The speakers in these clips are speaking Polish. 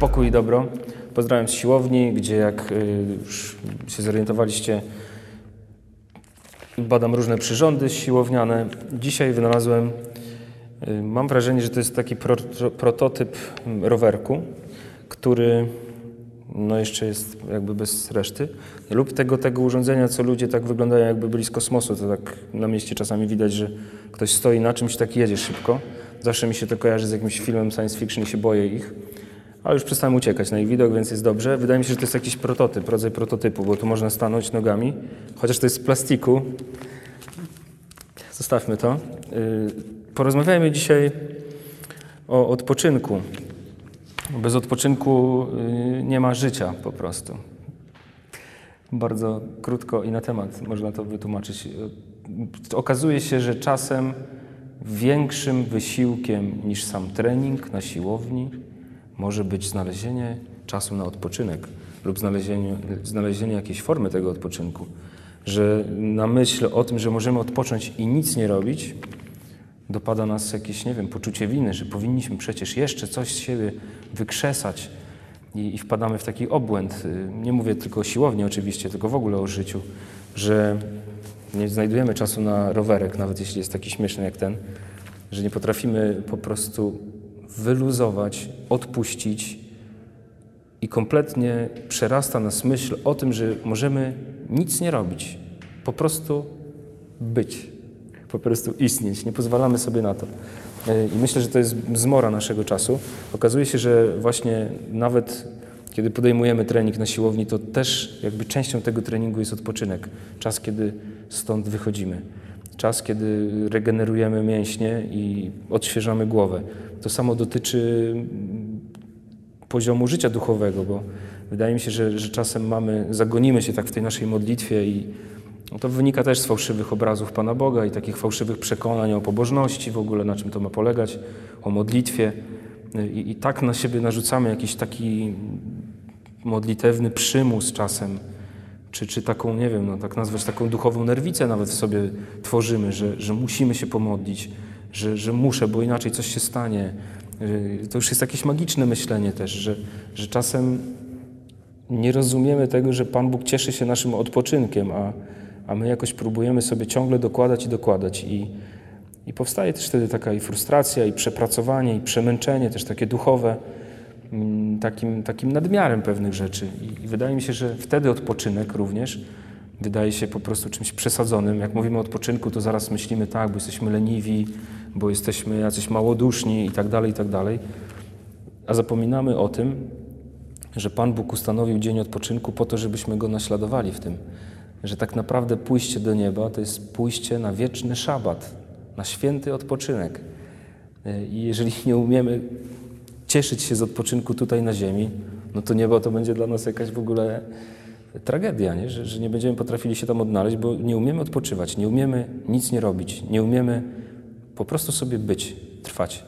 pokój i dobro. Pozdrawiam z siłowni, gdzie jak y, już się zorientowaliście, badam różne przyrządy siłowniane. Dzisiaj wynalazłem, y, mam wrażenie, że to jest taki pro, prototyp rowerku, który no jeszcze jest jakby bez reszty, lub tego, tego urządzenia, co ludzie tak wyglądają, jakby byli z kosmosu. To tak na mieście czasami widać, że ktoś stoi na czymś, tak jedzie szybko. Zawsze mi się to kojarzy z jakimś filmem science fiction i się boję ich. Ale już przestałem uciekać na ich widok, więc jest dobrze. Wydaje mi się, że to jest jakiś prototyp, rodzaj prototypu, bo tu można stanąć nogami, chociaż to jest z plastiku. Zostawmy to. Yy, porozmawiajmy dzisiaj o odpoczynku. Bez odpoczynku yy, nie ma życia po prostu. Bardzo krótko i na temat można to wytłumaczyć. Okazuje się, że czasem większym wysiłkiem niż sam trening na siłowni może być znalezienie czasu na odpoczynek lub znalezienie, znalezienie jakiejś formy tego odpoczynku. Że na myśl o tym, że możemy odpocząć i nic nie robić, dopada nas jakieś, nie wiem, poczucie winy, że powinniśmy przecież jeszcze coś z siebie wykrzesać i, i wpadamy w taki obłęd. Nie mówię tylko o siłowni oczywiście, tylko w ogóle o życiu, że nie znajdujemy czasu na rowerek, nawet jeśli jest taki śmieszny jak ten, że nie potrafimy po prostu wyluzować, odpuścić i kompletnie przerasta nas myśl o tym, że możemy nic nie robić, po prostu być, po prostu istnieć. Nie pozwalamy sobie na to. I myślę, że to jest zmora naszego czasu. Okazuje się, że właśnie nawet kiedy podejmujemy trening na siłowni, to też jakby częścią tego treningu jest odpoczynek. Czas, kiedy stąd wychodzimy. Czas, kiedy regenerujemy mięśnie i odświeżamy głowę. To samo dotyczy poziomu życia duchowego, bo wydaje mi się, że, że czasem mamy, zagonimy się tak w tej naszej modlitwie i no to wynika też z fałszywych obrazów Pana Boga i takich fałszywych przekonań o pobożności w ogóle, na czym to ma polegać, o modlitwie. I, i tak na siebie narzucamy jakiś taki modlitewny przymus czasem, czy, czy taką, nie wiem, no, tak nazwać taką duchową nerwicę nawet w sobie tworzymy, że, że musimy się pomodlić, że, że muszę, bo inaczej coś się stanie. To już jest jakieś magiczne myślenie też, że, że czasem nie rozumiemy tego, że Pan Bóg cieszy się naszym odpoczynkiem, a, a my jakoś próbujemy sobie ciągle dokładać i dokładać. I, I powstaje też wtedy taka i frustracja, i przepracowanie, i przemęczenie, też takie duchowe, takim, takim nadmiarem pewnych rzeczy. I, wydaje mi się, że wtedy odpoczynek również wydaje się po prostu czymś przesadzonym. Jak mówimy o odpoczynku, to zaraz myślimy tak, bo jesteśmy leniwi, bo jesteśmy jacyś małoduszni i tak dalej, i tak dalej. A zapominamy o tym, że Pan Bóg ustanowił dzień odpoczynku po to, żebyśmy Go naśladowali w tym. Że tak naprawdę pójście do nieba to jest pójście na wieczny szabat, na święty odpoczynek. I jeżeli nie umiemy cieszyć się z odpoczynku tutaj na ziemi, no to niebo to będzie dla nas jakaś w ogóle tragedia, nie? Że, że nie będziemy potrafili się tam odnaleźć, bo nie umiemy odpoczywać, nie umiemy nic nie robić, nie umiemy po prostu sobie być, trwać.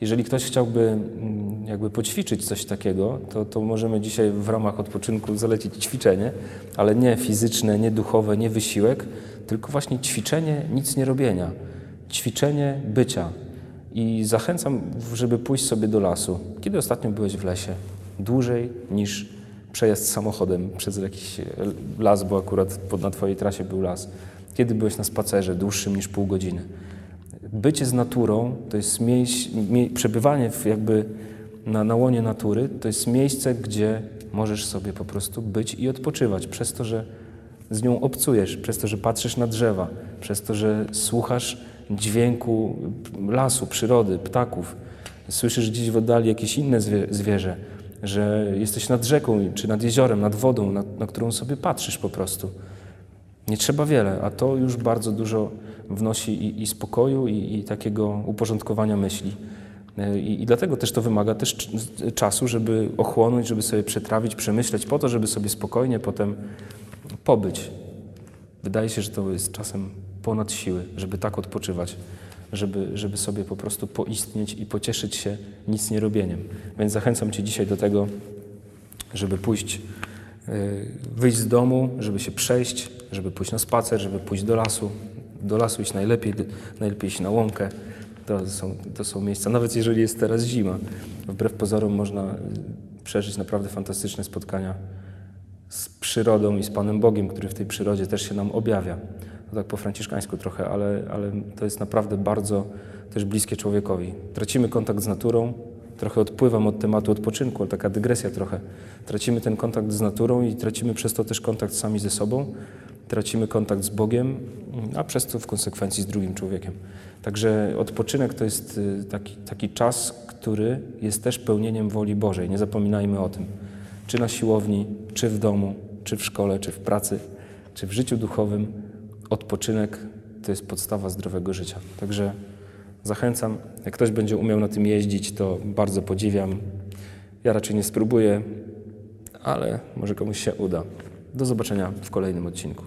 Jeżeli ktoś chciałby mm, jakby poćwiczyć coś takiego, to, to możemy dzisiaj w ramach odpoczynku zalecić ćwiczenie, ale nie fizyczne, nie duchowe, nie wysiłek, tylko właśnie ćwiczenie nic nie robienia, ćwiczenie bycia. I zachęcam, żeby pójść sobie do lasu. Kiedy ostatnio byłeś w lesie? Dłużej niż przejazd samochodem przez jakiś las, bo akurat na Twojej trasie był las. Kiedy byłeś na spacerze dłuższym niż pół godziny? Bycie z naturą to jest miejsce, przebywanie w jakby na, na łonie natury, to jest miejsce, gdzie możesz sobie po prostu być i odpoczywać, przez to, że z nią obcujesz, przez to, że patrzysz na drzewa, przez to, że słuchasz dźwięku lasu, przyrody, ptaków. Słyszysz gdzieś w oddali jakieś inne zwierzę, że jesteś nad rzeką, czy nad jeziorem, nad wodą, na, na którą sobie patrzysz po prostu. Nie trzeba wiele, a to już bardzo dużo wnosi i, i spokoju, i, i, takiego uporządkowania myśli. I, I, dlatego też to wymaga też czasu, żeby ochłonąć, żeby sobie przetrawić, przemyśleć, po to, żeby sobie spokojnie potem pobyć. Wydaje się, że to jest czasem ponad siły, żeby tak odpoczywać, żeby, żeby sobie po prostu poistnieć i pocieszyć się nic nie robieniem. Więc zachęcam Cię dzisiaj do tego, żeby pójść, y, wyjść z domu, żeby się przejść, żeby pójść na spacer, żeby pójść do lasu. Do lasu iść najlepiej, najlepiej iść na łąkę. To są, to są miejsca, nawet jeżeli jest teraz zima. Wbrew pozorom można przeżyć naprawdę fantastyczne spotkania z przyrodą i z Panem Bogiem, który w tej przyrodzie też się nam objawia. No tak po franciszkańsku trochę, ale, ale to jest naprawdę bardzo też bliskie człowiekowi. Tracimy kontakt z naturą, trochę odpływam od tematu odpoczynku, ale taka dygresja trochę. Tracimy ten kontakt z naturą i tracimy przez to też kontakt sami ze sobą, tracimy kontakt z Bogiem, a przez to w konsekwencji z drugim człowiekiem. Także odpoczynek to jest y, taki, taki czas, który jest też pełnieniem woli Bożej. Nie zapominajmy o tym. Czy na siłowni, czy w domu, czy w szkole, czy w pracy, czy w życiu duchowym, odpoczynek to jest podstawa zdrowego życia. Także zachęcam. Jak ktoś będzie umiał na tym jeździć, to bardzo podziwiam. Ja raczej nie spróbuję, ale może komuś się uda. Do zobaczenia w kolejnym odcinku.